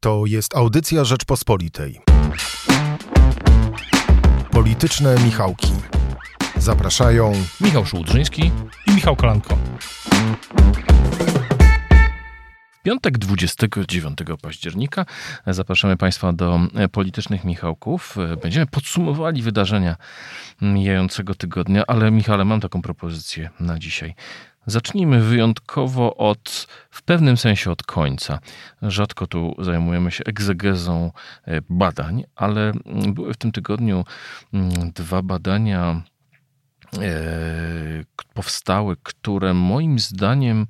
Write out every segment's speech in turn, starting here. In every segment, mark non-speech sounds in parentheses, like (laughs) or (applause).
To jest audycja Rzeczpospolitej. Polityczne Michałki. Zapraszają Michał Szułdrzyński i Michał Kolanko. Piątek 29 października zapraszamy Państwa do Politycznych Michałków. Będziemy podsumowali wydarzenia mijającego tygodnia, ale Michale, mam taką propozycję na dzisiaj. Zacznijmy wyjątkowo od, w pewnym sensie od końca. Rzadko tu zajmujemy się egzegezą e, badań, ale były w tym tygodniu mm, dwa badania e, powstały, które moim zdaniem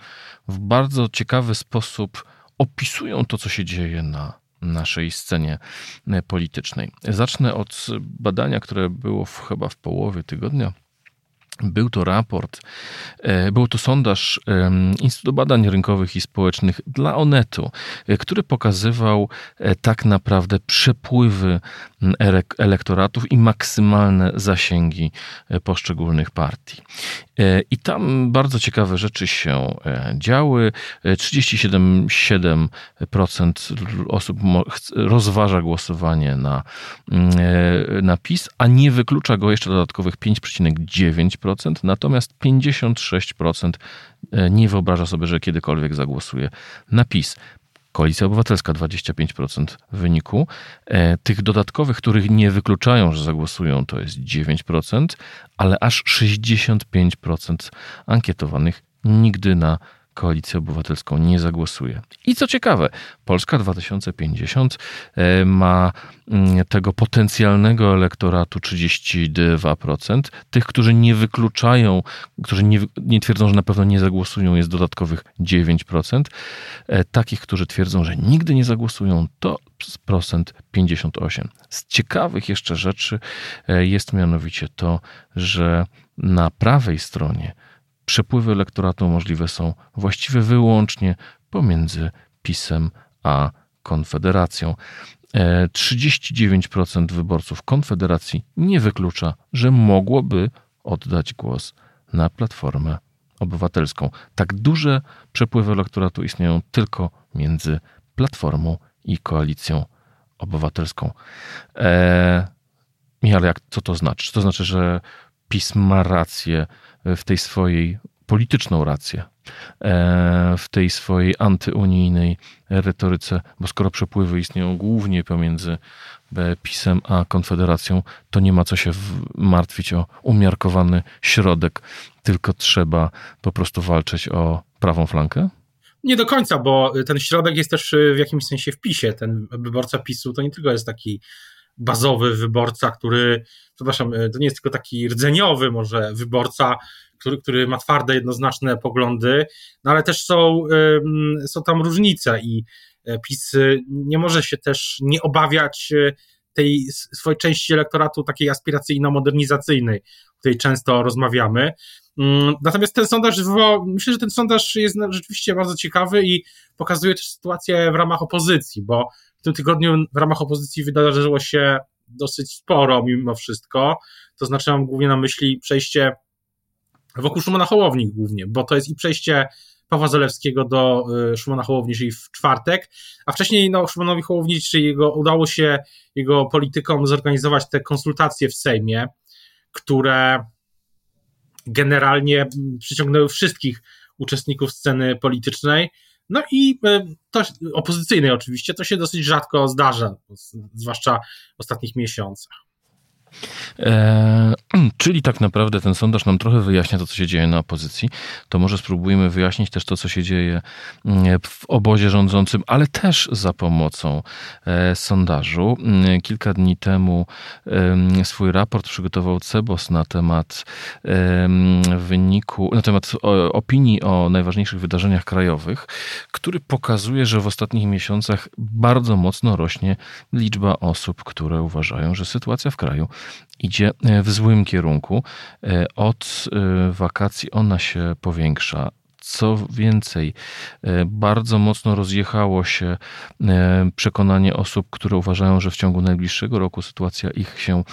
w bardzo ciekawy sposób opisują to, co się dzieje na naszej scenie e, politycznej. Zacznę od badania, które było w, chyba w połowie tygodnia był to raport, e, był to sondaż Instytutu Badań Rynkowych i Społecznych dla Onetu, e, który pokazywał e, tak naprawdę przepływy elektoratów i maksymalne zasięgi poszczególnych partii. I tam bardzo ciekawe rzeczy się działy. 37,7% osób rozważa głosowanie na, na PiS, a nie wyklucza go jeszcze dodatkowych 5,9% natomiast 56% e, nie wyobraża sobie, że kiedykolwiek zagłosuje na PiS. Koalicja Obywatelska 25% wyniku. E, tych dodatkowych, których nie wykluczają, że zagłosują, to jest 9%, ale aż 65% ankietowanych nigdy na Koalicję Obywatelską nie zagłosuje. I co ciekawe, Polska 2050 e, ma mm, tego potencjalnego elektoratu 32%. Tych, którzy nie wykluczają, którzy nie, nie twierdzą, że na pewno nie zagłosują, jest dodatkowych 9%. E, takich, którzy twierdzą, że nigdy nie zagłosują, to procent 58. Z ciekawych jeszcze rzeczy e, jest mianowicie to, że na prawej stronie przepływy elektoratu możliwe są właściwie wyłącznie pomiędzy PiSem a Konfederacją. 39% e, wyborców Konfederacji nie wyklucza, że mogłoby oddać głos na Platformę Obywatelską. Tak duże przepływy elektoratu istnieją tylko między Platformą i Koalicją Obywatelską. Eee, jak, co to znaczy? To znaczy, że PiS ma rację w tej swojej polityczną rację, e, w tej swojej antyunijnej retoryce, bo skoro przepływy istnieją głównie pomiędzy PiSem a Konfederacją, to nie ma co się martwić o umiarkowany środek, tylko trzeba po prostu walczyć o prawą flankę? Nie do końca, bo ten środek jest też w jakimś sensie w PiSie. Ten wyborca PiSu to nie tylko jest taki bazowy wyborca, który, przepraszam, e, to nie jest tylko taki rdzeniowy może wyborca, który, który ma twarde, jednoznaczne poglądy, no ale też są, są tam różnice i e, PiS nie może się też nie obawiać e, tej swojej części elektoratu takiej aspiracyjno-modernizacyjnej, o której często rozmawiamy. Mm, natomiast ten sondaż myślę, że ten sondaż jest rzeczywiście bardzo ciekawy i pokazuje też sytuację w ramach opozycji, bo w tym tygodniu w ramach opozycji wydarzyło się dosyć sporo mimo wszystko. To znaczy mam głównie na myśli przejście wokół Szumana Hołowni głównie, bo to jest i przejście Pawła Zalewskiego do y, Szumana Hołowni, czyli w czwartek, a wcześniej no, Szumanowi Hołowni, czyli jego, udało się jego politykom zorganizować te konsultacje w Sejmie, które generalnie przyciągnęły wszystkich uczestników sceny politycznej, no i e, to, opozycyjnej oczywiście, to się dosyć rzadko zdarza, zwłaszcza w ostatnich miesiącach. E, czyli tak naprawdę ten sondaż nam trochę wyjaśnia to, co się dzieje na opozycji. To może spróbujmy wyjaśnić też to, co się dzieje mm, w obozie rządzącym, ale też za pomocą e, sondażu. Mm, kilka dni temu swój raport przygotował Cebos na temat wyniku, na temat opinii o najważniejszych wydarzeniach krajowych, który pokazuje, że w ostatnich miesiącach bardzo mocno rośnie liczba osób, które uważają, że sytuacja w kraju idzie e, w złym kierunku. E, od e, wakacji ona się powiększa. Co więcej, bardzo mocno rozjechało się przekonanie osób, które uważają, że w ciągu najbliższego roku sytuacja ich się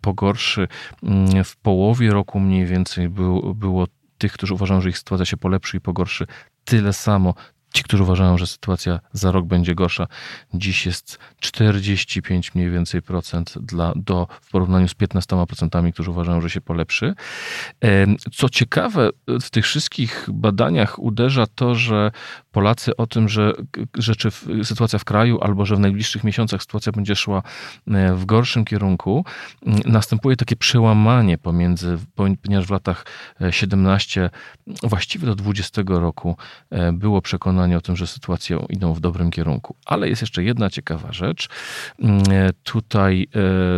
pogorszy. Mm, w połowie roku mniej więcej było, było tych, którzy uważają, że ich sytuacja się polepszy i pogorszy, tyle samo Ci, którzy uważają, że sytuacja za rok będzie gorsza, dziś jest 45 mniej więcej procent dla, do, w porównaniu z 15 procentami, którzy uważają, że się polepszy. Co ciekawe, w tych wszystkich badaniach uderza to, że Polacy o tym, że rzeczy, sytuacja w kraju albo że w najbliższych miesiącach sytuacja będzie szła e, w gorszym kierunku, następuje takie przełamanie pomiędzy, ponieważ w latach 17, e, właściwie do 20 roku e, było przekonanie o tym, że sytuacje idą w dobrym kierunku. Ale jest jeszcze jedna ciekawa rzecz. Tutaj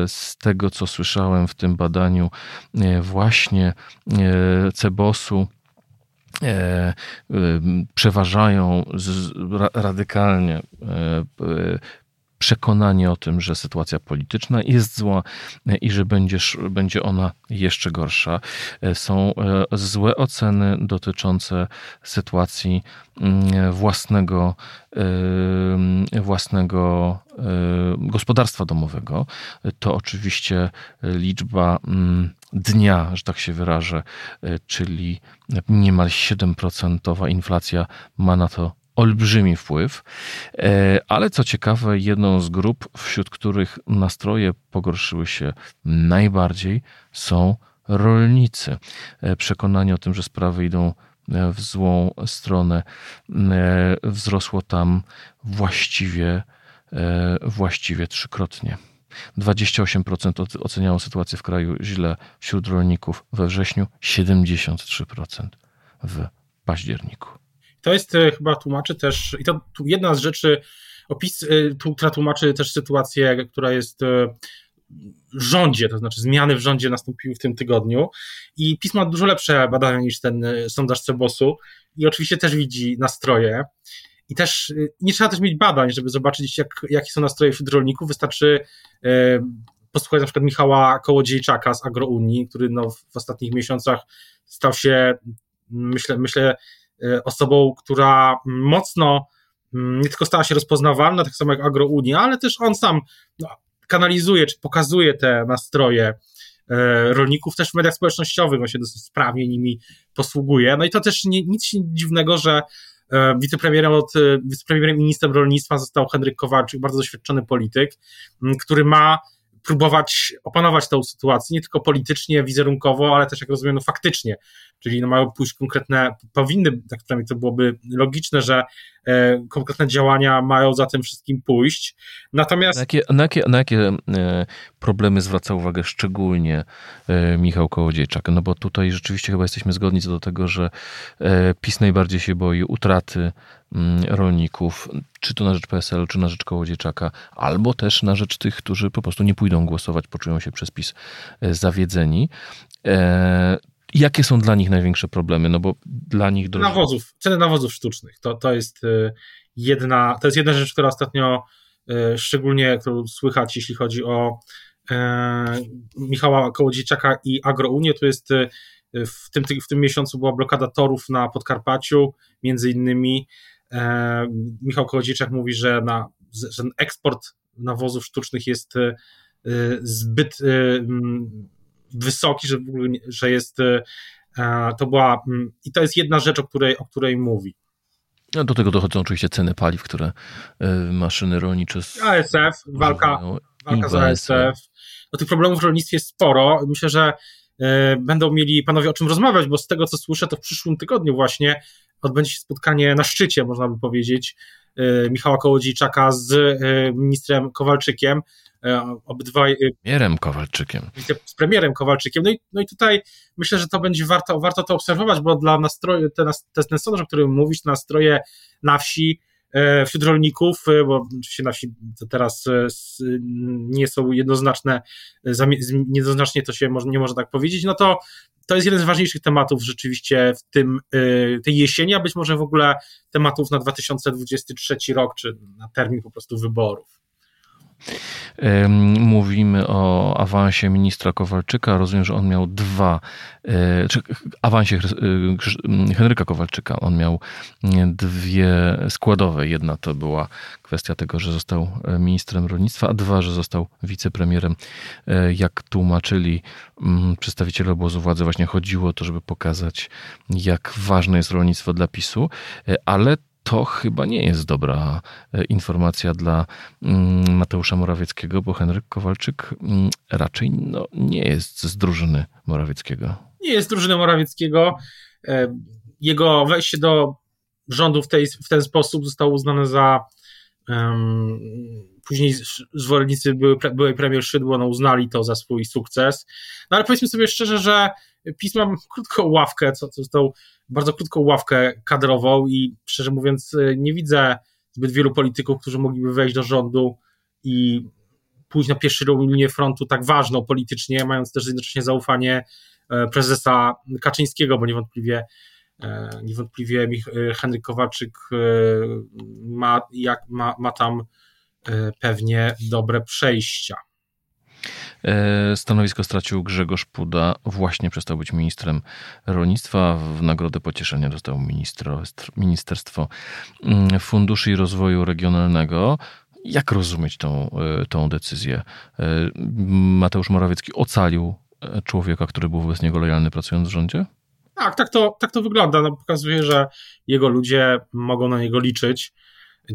z tego, co słyszałem w tym badaniu właśnie Cebosu, przeważają radykalnie e, przekonanie o tym, że sytuacja polityczna jest zła i że będzie, będzie ona jeszcze gorsza. Są złe oceny dotyczące sytuacji mm, własnego, własnego gospodarstwa domowego. To oczywiście liczba mm, dnia, że tak się wyrażę, e, czyli niemal 7% inflacja ma na to olbrzymi wpływ. E, ale co ciekawe, jedną z grup, wśród których nastroje pogorszyły się najbardziej, są rolnicy. E, przekonanie o tym, że sprawy idą w złą stronę, wzrosło tam właściwie, właściwie trzykrotnie. 28% oceniało sytuację w kraju źle wśród rolników we wrześniu, 73% w październiku. To jest e, chyba tłumaczy też, i to jedna z rzeczy, opis, e, która tłumaczy też sytuację, która jest e, w rządzie, to znaczy zmiany w rządzie nastąpiły w tym tygodniu i PiS ma dużo lepsze badania niż ten sondaż Cebosu i oczywiście też widzi nastroje. I też y, nie trzeba też mieć badań, żeby zobaczyć, jak, jakie są nastroje wśród rolników. Wystarczy e, posłuchać na przykład Michała Kołodziejczaka z Agrounii, który no, w ostatnich miesiącach stał się, myślę, myślę e, osobą, która mocno nie tylko stała się rozpoznawalna, tak samo jak Agrounia, ale też on sam no, kanalizuje czy pokazuje te nastroje rolników też w mediach społecznościowych, on się dosyć sprawnie nimi posługuje. No i to też nie, nic dziwnego, że wicepremierem, od, e, wicepremierem ministrem rolnictwa został Henryk Kowalczyk, bardzo doświadczony polityk, który ma próbować opanować tę sytuację, nie tylko politycznie, wizerunkowo, ale też, jak rozumiem, no, faktycznie. Czyli no, mają pójść konkretne, powinny, tak przynajmniej to byłoby logiczne, że e, konkretne działania mają za tym wszystkim pójść. Natomiast. Na jakie, na jakie, na jakie e, problemy zwraca uwagę szczególnie e, Michał Kołodziejczak? No bo tutaj rzeczywiście chyba jesteśmy zgodni co do tego, że e, PiS najbardziej się boi utraty Mm, rolników, czy to na rzecz PSL, czy na rzecz Kołodziejczaka, albo też na rzecz tych, którzy po prostu nie pójdą głosować, poczują się przez PiS e, zawiedzeni. Jakie są dla nich największe problemy? No bo dla nich... Droży... Nawozów, ceny nawozów sztucznych. To, to, jest e, jedna, to jest jedna rzecz, która ostatnio szczególnie którą słychać, jeśli chodzi o Michała Kołodziejczaka i Agrounię, to jest w tym, w tym miesiącu była blokada torów na Podkarpaciu, między innymi Michał Kołodziejczak mówi, że, na, że eksport nawozów sztucznych jest zbyt e, wysoki, że, w ogóle, że jest to była i to jest jedna rzecz, o której, o której mówi. No do tego dochodzą oczywiście ceny paliw, które maszyny rolnicze. ASF, walka, walka z ASF. No, tych problemów w rolnictwie jest sporo. Myślę, że będą mieli panowie o czym rozmawiać, bo z tego co słyszę, to w przyszłym tygodniu właśnie odbędzie się spotkanie na szczycie, można by powiedzieć, e, Michała Kołodziejczaka z e, ministrem Kowalczykiem. E, obydwaj. Premierem Kowalczykiem. Z premierem Kowalczykiem. No i, no i tutaj myślę, że to będzie warto, warto to obserwować, bo dla nastroju, ten, ten sondaż, o którym mówisz, nastroje na wsi, wśród rolników, bo oczywiście nasi to teraz nie są jednoznaczne, jednoznacznie to się nie można tak powiedzieć, no to to jest jeden z ważniejszych tematów rzeczywiście w tym, tej jesieni, a być może w ogóle tematów na 2023 rok, czy na termin po prostu wyborów. Mówimy o awansie ministra Kowalczyka. Rozumiem, że on miał dwa, e, czy awansie e, Henryka Kowalczyka. On miał dwie składowe. Jedna to była kwestia tego, że został e, ministrem rolnictwa, a dwa, że został wicepremierem. Jak tłumaczyli przedstawiciele obozu władzy, właśnie chodziło o to, żeby pokazać, jak ważne jest rolnictwo dla PiSu, ale to chyba nie jest dobra e, informacja dla mm, Mateusza Morawieckiego, bo Henryk Kowalczyk mm, raczej no, nie jest z drużyny Morawieckiego. Nie jest z drużyny Morawieckiego. E, jego wejście do rządu w, tej, w ten sposób zostało uznane za um, później zwolennicy były, byłej premier Szydło no, uznali to za swój sukces. No ale powiedzmy sobie szczerze, że PiS ma krótką ławkę, co, co tą bardzo krótką ławkę kadrową i szczerze mówiąc nie widzę zbyt wielu polityków, którzy mogliby wejść do rządu i pójść na pierwszą linię frontu tak ważną politycznie, mając też jednocześnie zaufanie e, prezesa Kaczyńskiego, bo niewątpliwie e, niewątpliwie e, Henryk Kowalczyk ma, jak, ma, ma tam pewnie dobre przejścia. E, stanowisko stracił Grzegorz Puda, właśnie przestał być ministrem rolnictwa. W nagrodę pocieszenia dostał Ministerstwo mm, Funduszy i Rozwoju Regionalnego. Jak rozumieć tą, e, tą decyzję? E, Mateusz Morawiecki ocalił człowieka, który był wobec niego lojalny pracując w rządzie? Tak, tak to, tak to wygląda. No, pokazuje, że jego ludzie mogą na niego liczyć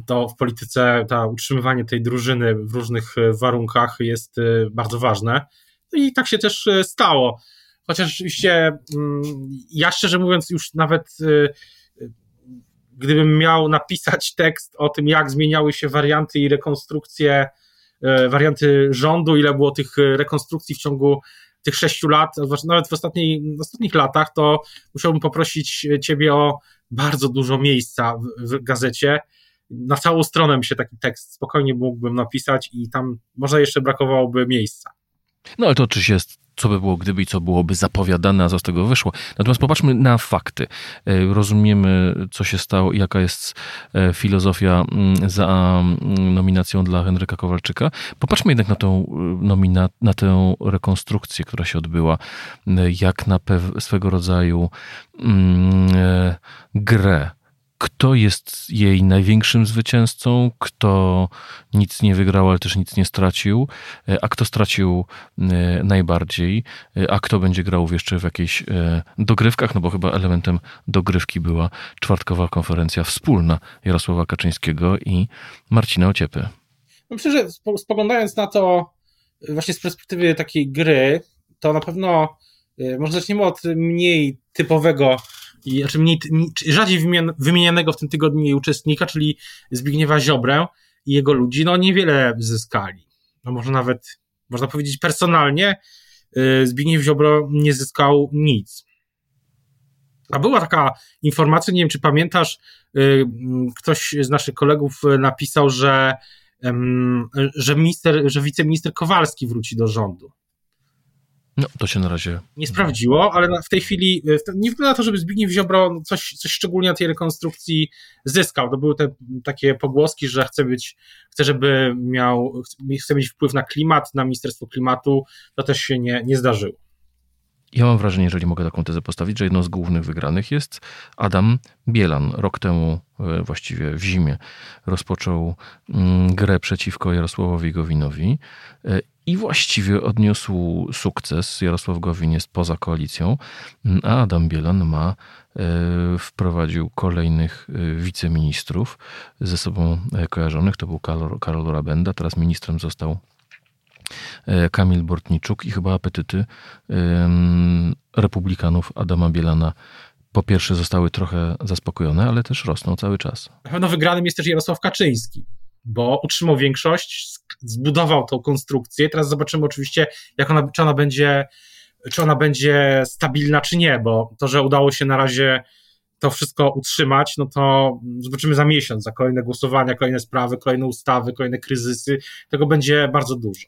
to w polityce ta utrzymywanie tej drużyny w różnych e, warunkach jest e, bardzo ważne. No I tak się też e, stało. Chociaż rzeczywiście, mm, ja szczerze mówiąc, już nawet gdybym miał napisać tekst o tym, jak zmieniały się warianty i rekonstrukcje, warianty rządu, ile było tych rekonstrukcji w ciągu tych sześciu lat, nawet w, ostatniej, ostatnich latach, to musiałbym poprosić Ciebie o bardzo dużo miejsca w, w gazecie na całą stronę mi się taki tekst spokojnie mógłbym napisać i tam może jeszcze brakowałoby miejsca. No ale to oczywiście jest co by było gdyby i co byłoby zapowiadane, a co z tego wyszło. Natomiast popatrzmy na fakty. E, rozumiemy, co się stało i jaka jest e, filozofia mm, za mm, nominacją dla Henryka Kowalczyka. Popatrzmy jednak na tą, e, nomina, na tę rekonstrukcję, która się odbyła, jak na swego rodzaju mm, grę kto jest jej największym zwycięzcą, kto nic nie wygrał, ale też nic nie stracił, e, a kto stracił e, najbardziej, e, a kto będzie grał jeszcze w jakichś dogrywkach, no bo chyba elementem dogrywki była czwartkowa konferencja wspólna Jarosława Kaczyńskiego i Marcina Ociepy. No myślę, że spoglądając na to właśnie z perspektywy takiej gry, to na pewno może zaczniemy od mniej typowego i znaczy mniej, rzadziej wymienianego w tym tygodniu uczestnika, czyli Zbigniewa Ziobrę i jego ludzi, no niewiele zyskali. No może nawet, można powiedzieć personalnie, y, Zbigniew Ziobro nie zyskał nic. A była taka informacja, nie wiem czy pamiętasz, y, ktoś z naszych kolegów napisał, że, że, minister, że wiceminister Kowalski wróci do rządu. No, to się na razie. Nie sprawdziło, ale w tej chwili nie wygląda na to, żeby Zbigniew Ziobro coś, coś szczególnie na tej rekonstrukcji zyskał. To były te takie pogłoski, że chce być, chce, żeby miał, chce mieć wpływ na klimat, na Ministerstwo Klimatu. To też się nie, nie zdarzyło. Ja mam wrażenie, jeżeli mogę taką tezę postawić, że jedną z głównych wygranych jest Adam Bielan. Rok temu, e, właściwie w zimie, rozpoczął mm, grę przeciwko Jarosławowi Gowinowi e, i właściwie odniósł sukces. Jarosław Gowin jest poza koalicją, a Adam Bielan ma e, wprowadził kolejnych e, wiceministrów ze sobą e, kojarzonych. To był Karol, Karol Rabenda, teraz ministrem został Kamil Bortniczuk i chyba apetyty republikanów Adama Bielana po pierwsze zostały trochę zaspokojone, ale też rosną cały czas. Na pewno wygranym jest też Jarosław Kaczyński bo utrzymał większość, zbudował tą konstrukcję. Teraz zobaczymy oczywiście, jak ona, czy ona będzie, czy ona będzie stabilna, czy nie, bo to, że udało się na razie to wszystko utrzymać, no to zobaczymy za miesiąc, za kolejne głosowania, kolejne sprawy, kolejne ustawy, kolejne kryzysy. Tego będzie bardzo dużo.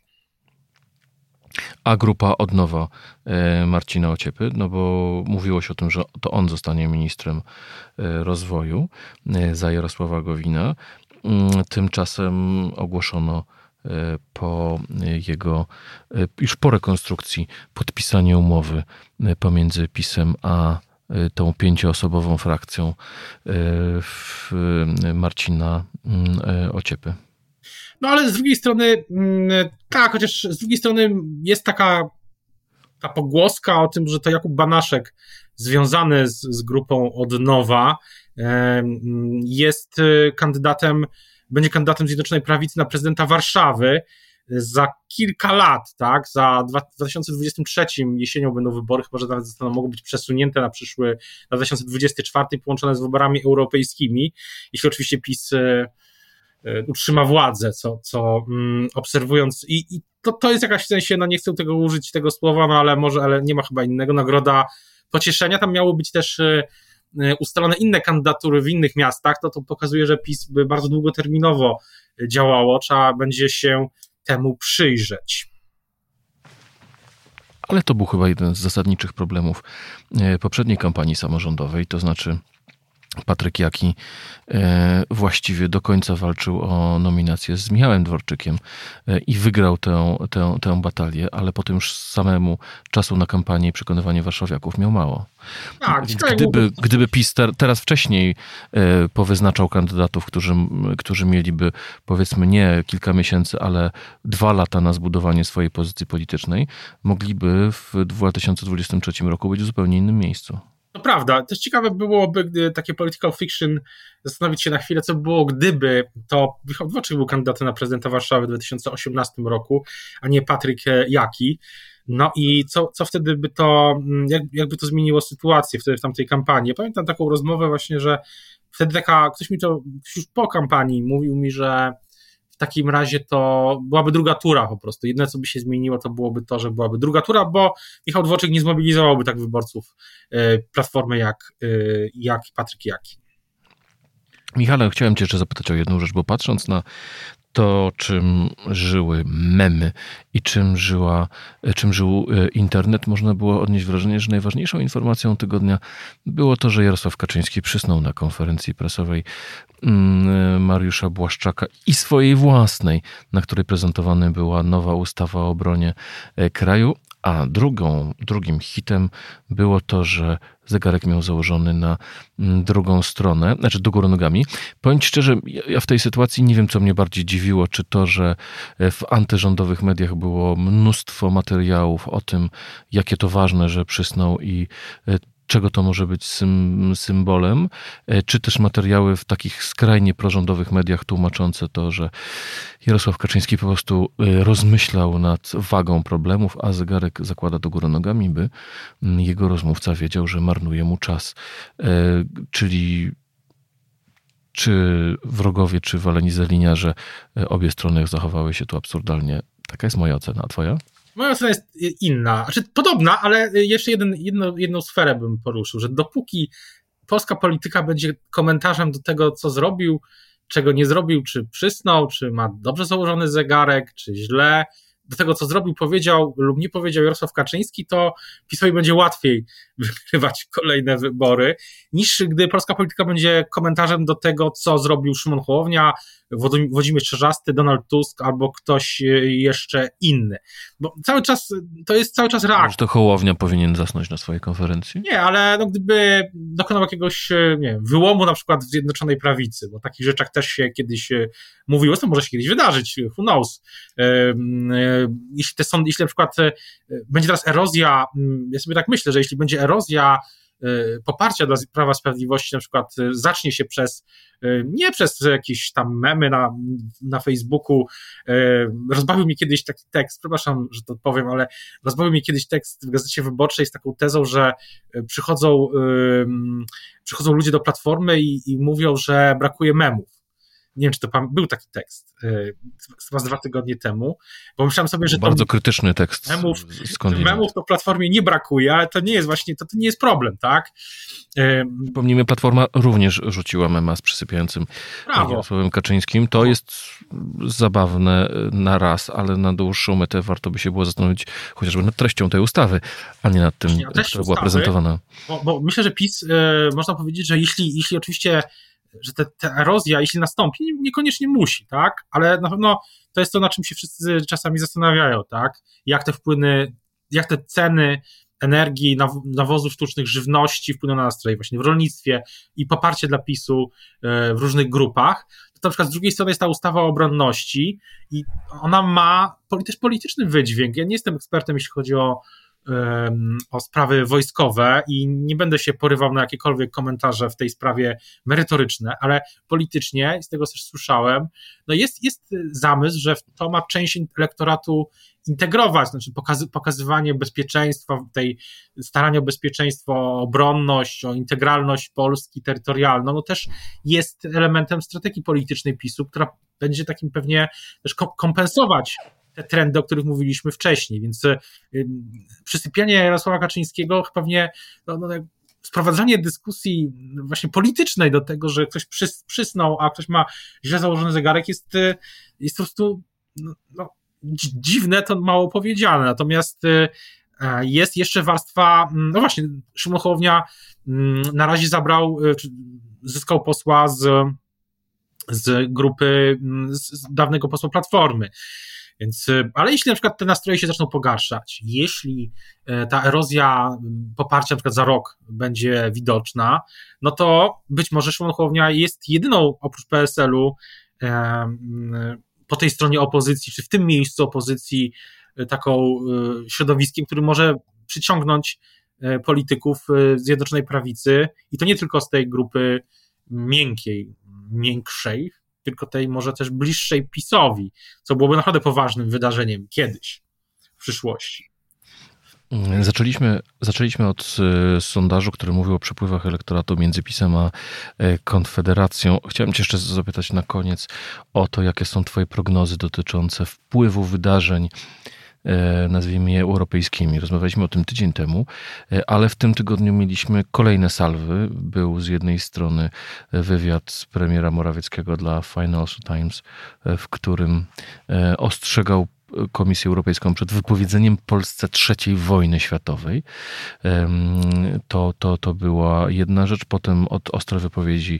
A grupa od nowa e, Marcina Ociepy, no bo mówiło się o tym, że to on zostanie ministrem e, rozwoju e, za Jarosława Gowina. Mm, tymczasem ogłoszono po jego, już po rekonstrukcji, podpisanie umowy pomiędzy PiSem a tą pięcioosobową frakcją Marcina mm, Ociepy. No ale z drugiej strony, mm, tak, chociaż z drugiej strony jest taka ta pogłoska o tym, że to Jakub Banaszek związany z, z grupą od nowa jest y, kandydatem, będzie kandydatem Zjednoczonej Prawicy na prezydenta Warszawy za kilka lat, tak, za 2023 jesienią będą wybory, chyba że nawet zostaną, mogą być przesunięte na przyszły, na 2024 połączone z wyborami europejskimi, jeśli oczywiście PiS y, utrzyma władzę, co, co um, obserwując i, i, to, to jest jakaś w sensie, no nie chcę tego użyć tego słowa, no ale może, ale nie ma chyba innego, nagroda pocieszenia, tam miało być też y, ustalone inne kandydatury w innych miastach, to to pokazuje, że PiS by bardzo długoterminowo działało, trzeba będzie się temu przyjrzeć. Ale to był chyba jeden z zasadniczych problemów poprzedniej kampanii samorządowej, to znaczy Patryk Jaki e, właściwie do końca walczył o nominację z Michałem Dworczykiem e, i wygrał tę, tę, tę batalię, ale potem już samemu czasu na kampanię i przekonywanie warszawiaków miał mało. Tak, Więc gdyby, gdyby PiS teraz wcześniej e, powyznaczał kandydatów, którzy, którzy mieliby powiedzmy nie kilka miesięcy, ale dwa lata na zbudowanie swojej pozycji politycznej, mogliby w 2023 roku być w zupełnie innym miejscu. Prawda. Też ciekawe byłoby, gdy takie political fiction, zastanowić się na chwilę, co było, gdyby to Michał Dworczyk był kandydatem na prezydenta Warszawy w 2018 roku, a nie Patryk Jaki. No i co, co wtedy by to, mm, jak, jakby to zmieniło sytuację wtedy w tamtej kampanii? Pamiętam taką rozmowę właśnie, że wtedy taka, ktoś mi to już po kampanii mówił mi, że w takim razie to byłaby druga tura po prostu. Jedne, co by się zmieniło, to byłoby to, że byłaby druga tura, bo Michał Dworczyk nie zmobilizowałby tak wyborców e, Platformy jak, e, jak Patryk Jaki. Michale, chciałem Cię jeszcze zapytać o jedną rzecz, bo patrząc na to, czym żyły memy i czym, żyła, czym żył e, internet, można było odnieść wrażenie, że najważniejszą informacją tygodnia było to, że Jarosław Kaczyński przysnął na konferencji prasowej mm, e, Mariusza Błaszczaka i swojej własnej, na której prezentowana była nowa ustawa o obronie e, kraju, a drugą, drugim hitem było to, że zegarek miał założony na mm, drugą stronę, znaczy do góry nogami. Powiem Ci szczerze, ja w tej sytuacji nie wiem, co mnie bardziej dziwiło, czy to, że w antyrządowych mediach było mnóstwo materiałów o tym, jakie to ważne, że przysnął i e, czego to może być symbolem, e, czy też materiały w takich skrajnie prorządowych mediach tłumaczące to, że Jarosław Kaczyński po prostu e, rozmyślał nad wagą problemów, a zegarek zakłada do góry nogami, by jego rozmówca wiedział, że marnuje mu czas. E, czyli czy wrogowie, czy waleni zeliniarze, obie strony zachowały się tu absurdalnie. Taka jest moja ocena, a twoja? Moja ocena jest inna, znaczy podobna, ale jeszcze jeden, jedno, jedną sferę bym poruszył, że dopóki polska polityka będzie komentarzem do tego, co zrobił, czego nie zrobił, czy przysnął, czy ma dobrze założony zegarek, czy źle, do tego, co zrobił, powiedział lub nie powiedział Jarosław Kaczyński, to PiSowi będzie łatwiej (laughs) wygrywać kolejne wybory, niż gdy polska polityka będzie komentarzem do tego, co zrobił Szymon Hołownia, Włodzimierz Czerzasty, Donald Tusk albo ktoś e, jeszcze inny. Bo cały czas, to jest cały czas reakcja. Czy to Hołownia powinien zasnąć na swojej konferencji? Nie, ale no, gdyby dokonał jakiegoś e, nie wiem, wyłomu na przykład w Zjednoczonej Prawicy, bo o takich rzeczach też się kiedyś e, mówiło, to może się kiedyś wydarzyć, who knows. Jeśli, te sądy, jeśli na przykład będzie teraz erozja, ja sobie tak myślę, że jeśli będzie erozja Y, poparcia dla Prawa Sprawiedliwości na przykład zacznie się przez, nie przez jakieś tam memy na, na Facebooku, rozbawił mi kiedyś taki tekst, przepraszam, że to powiem, ale rozbawił mi kiedyś tekst w Gazecie Wyborczej z taką tezą, że przychodzą, przychodzą ludzie do Platformy i, i mówią, że brakuje memów nie wiem, czy to pan, był taki tekst y, chyba z dwa tygodnie temu, bo myślałem sobie, że bardzo krytyczny tekst. Memów, memów to platformie nie brakuje, ale to nie jest właśnie, to, to nie jest problem, tak? Przypomnijmy, Platforma również rzuciła mema z przysypiającym Jarosławem Kaczyńskim. To jest zabawne na raz, ale na dłuższą metę warto by się było zastanowić chociażby nad treścią tej ustawy, a nie nad tym, która była prezentowana. Bo, bo myślę, że PiS, y, można powiedzieć, że jeśli, jeśli oczywiście że te, ta erozja, jeśli nastąpi, niekoniecznie musi, tak? Ale na pewno to jest to, na czym się wszyscy czasami zastanawiają, tak? Jak te wpływy, jak te ceny energii, nawozów sztucznych, żywności wpłyną na nastroje właśnie w rolnictwie i poparcie dla PiSu e, w różnych grupach. To na przykład z drugiej strony jest ta ustawa o obronności i ona ma też polityczny wydźwięk. Ja nie jestem ekspertem, jeśli chodzi o o sprawy wojskowe i nie będę się porywał na jakiekolwiek komentarze w tej sprawie merytoryczne, ale politycznie, z tego też słyszałem, no jest, jest zamysł, że to ma część elektoratu integrować, znaczy pokazy, pokazywanie bezpieczeństwa, tej starania o bezpieczeństwo, o obronność, o integralność Polski terytorialną, no też jest elementem strategii politycznej PiSu, która będzie takim pewnie też kompensować te trendy, o których mówiliśmy wcześniej, więc y, przysypianie Jarosława Kaczyńskiego pewnie no, no, sprowadzanie dyskusji właśnie politycznej do tego, że ktoś przys, przysnął, a ktoś ma źle założony zegarek jest, y, jest po prostu no, no, dziwne, to mało powiedziane, natomiast y, jest jeszcze warstwa, mm, no właśnie, Szymon Hołownia mm, na razie zabrał, zyskał posła z, z grupy, mm, z dawnego posła Platformy. Więc, y, ale jeśli na przykład te nastroje się zaczną pogarszać, jeśli e, ta erozja poparcia na przykład za rok będzie widoczna, no to być może Szymon Hołownia jest jedyną oprócz PSL-u po tej stronie opozycji, czy w tym miejscu opozycji e, taką e, środowiskiem, który może przyciągnąć polityków Zjednoczonej Prawicy. I to nie tylko z tej grupy miękkiej, miększej, tylko tej może też bliższej PiSowi, co byłoby naprawdę poważnym wydarzeniem kiedyś, w przyszłości. Zaczęliśmy, zaczęliśmy od y, sondażu, który mówił o przepływach elektoratu między PiSem a y, Konfederacją. Chciałem Cię jeszcze zapytać na koniec o to, jakie są Twoje prognozy dotyczące wpływu wydarzeń E, nazwijmy je europejskimi. Rozmawialiśmy o tym tydzień temu, e, ale w tym tygodniu mieliśmy kolejne salwy. Był z jednej strony wywiad z premiera Morawieckiego dla Financial Times, e, w którym ostrzegał Komisję Europejską przed wypowiedzeniem Polsce trzeciej wojny światowej. To, to, to była jedna rzecz. Potem od ostre wypowiedzi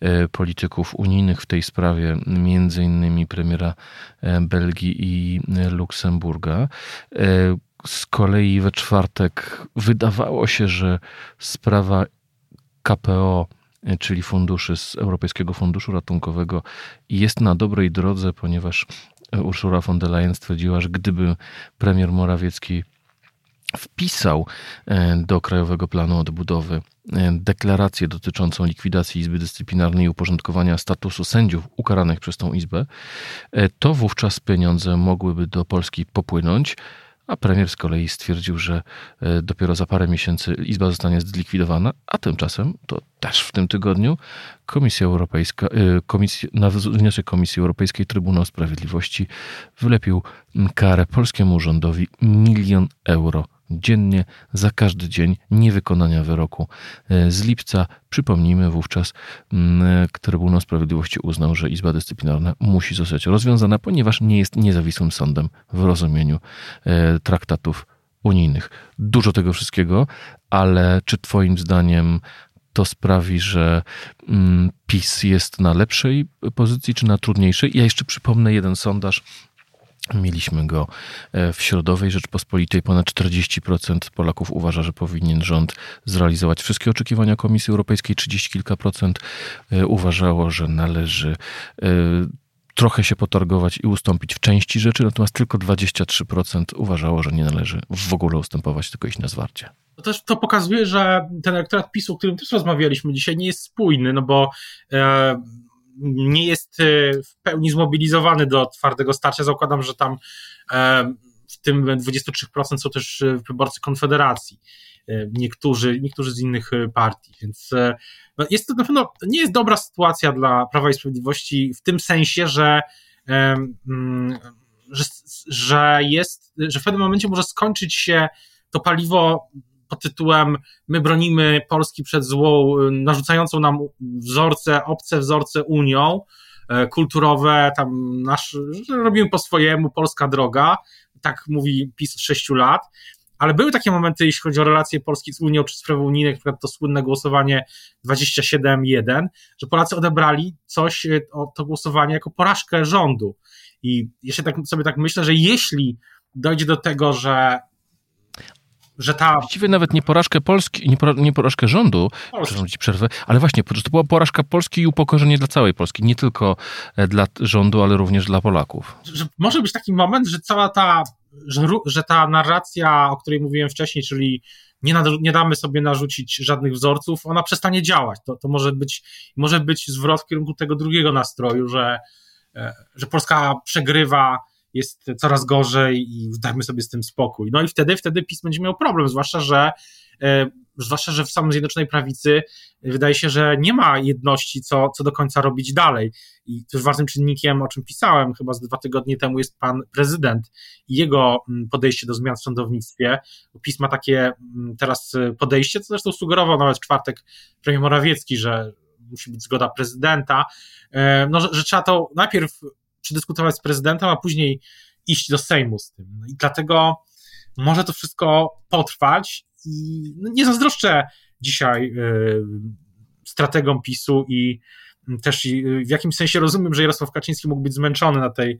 e, polityków unijnych w tej sprawie, między innymi premiera e, Belgii i Luksemburga. E, z kolei we czwartek wydawało się, że sprawa KPO czyli funduszy z Europejskiego Funduszu Ratunkowego, jest na dobrej drodze, ponieważ Ursula von der Leyen stwierdziła, że gdyby premier Morawiecki wpisał e, do Krajowego Planu Odbudowy e, deklarację dotyczącą likwidacji Izby Dyscyplinarnej i uporządkowania statusu sędziów ukaranych przez tą Izbę, e, to wówczas pieniądze mogłyby do Polski popłynąć a premier z kolei stwierdził, że e, dopiero za parę miesięcy Izba zostanie zlikwidowana, a tymczasem, to też w tym tygodniu, Komisja Europejska, e, komisja, na wniosek Komisji Europejskiej Trybunał Sprawiedliwości wylepił karę polskiemu rządowi milion euro dziennie za każdy dzień niewykonania wyroku e, z lipca. Przypomnijmy wówczas, mm, Trybunał Sprawiedliwości uznał, że Izba Dyscyplinarna musi zostać rozwiązana, ponieważ nie jest niezawisłym sądem w rozumieniu e, traktatów unijnych. Dużo tego wszystkiego, ale czy Twoim zdaniem to sprawi, że mm, PiS jest na lepszej pozycji, czy na trudniejszej? Ja jeszcze przypomnę jeden sondaż Mieliśmy go e, w Środowej Rzeczpospolitej. Ponad 40% Polaków uważa, że powinien rząd zrealizować wszystkie oczekiwania Komisji Europejskiej. 30 kilka procent e, uważało, że należy e, trochę się potargować i ustąpić w części rzeczy, natomiast tylko 23% uważało, że nie należy w ogóle ustępować, tylko iść na zwarcie. To też to pokazuje, że ten elektorat PiSu, o którym też rozmawialiśmy dzisiaj, nie jest spójny, no bo nie jest e, w pełni zmobilizowany do twardego starcia. Zakładam, że tam e, w tym 23% są też e, wyborcy Konfederacji. Niektórzy, niektórzy z innych partii, więc no, jest to na pewno nie jest dobra sytuacja dla Prawa i Sprawiedliwości w tym sensie, że, mm, że, że jest, że w pewnym momencie może skończyć się to paliwo pod tytułem My bronimy Polski przed złą, narzucającą nam wzorce, obce wzorce Unią, e, kulturowe, tam nasz, robimy po swojemu, polska droga, tak mówi PiS od sześciu lat, ale były takie momenty, jeśli chodzi o relacje Polski z Unią czy sprawy unijne, na przykład to słynne głosowanie 27-1, że Polacy odebrali coś, e, to głosowanie jako porażkę rządu. I jeszcze tak sobie tak myślę, że jeśli dojdzie do tego, że że ta... Właściwie nawet nie porażkę Polski, nie, nie porażkę rządu, przepraszam ci przerwę, ale właśnie, to była porażka Polski i upokorzenie dla całej Polski, nie tylko e, dla rządu, ale również dla Polaków. Że może być taki moment, że cała ta że, że ta narracja, o której mówiłem wcześniej, czyli nie, nie damy sobie narzucić żadnych wzorców, ona przestanie działać. To, to może, być, może być zwrot w kierunku tego drugiego nastroju, że, e, że Polska przegrywa, jest coraz gorzej i dajmy sobie z tym spokój. No i wtedy, wtedy PiS będzie miał problem, zwłaszcza, że e, zwłaszcza, że w samej Zjednoczonej Prawicy wydaje się, że nie ma jedności, co, co do końca robić dalej. I też ważnym czynnikiem, o czym pisałem chyba z dwa tygodnie temu, jest pan prezydent i jego mm, podejście do zmian w sądownictwie. PiS ma takie mm, teraz podejście, co zresztą sugerował nawet w czwartek premier Morawiecki, że musi być zgoda prezydenta, e, no, że, że trzeba to najpierw przedyskutować z prezydentem, a później iść do Sejmu z tym. No I dlatego może to wszystko potrwać i no, nie zazdroszczę dzisiaj y, strategom PiSu i też w jakimś sensie rozumiem, że Jarosław Kaczyński mógł być zmęczony na tej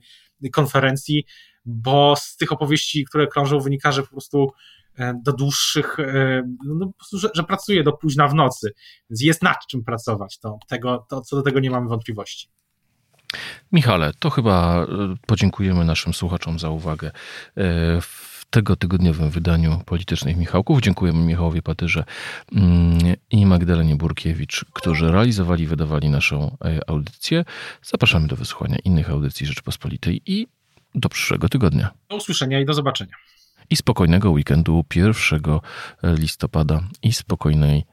konferencji, bo z tych opowieści, które krążą, wynika, że po prostu e, do dłuższych, e, no, prostu, że, że, pracuje do późna w nocy, więc jest nad czym pracować. To, tego, to, co do tego nie mamy wątpliwości. Michale, to chyba e, podziękujemy naszym słuchaczom za uwagę w tego tygodniowym wydaniu Politycznych Michałków. Dziękujemy Michałowi Patyrze mm, i Magdalenie Burkiewicz, którzy realizowali i wydawali naszą e, audycję. Zapraszamy do wysłuchania innych audycji Rzeczpospolitej i do przyszłego tygodnia. Do usłyszenia i do zobaczenia. I spokojnego weekendu 1 listopada i spokojnej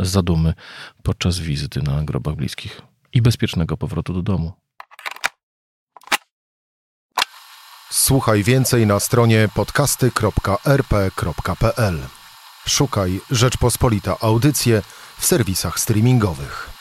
zadumy podczas wizyty na grobach bliskich i bezpiecznego powrotu do domu. Słuchaj więcej na stronie podcasty.rp.pl. Szukaj Rzeczpospolita Audycje w serwisach streamingowych.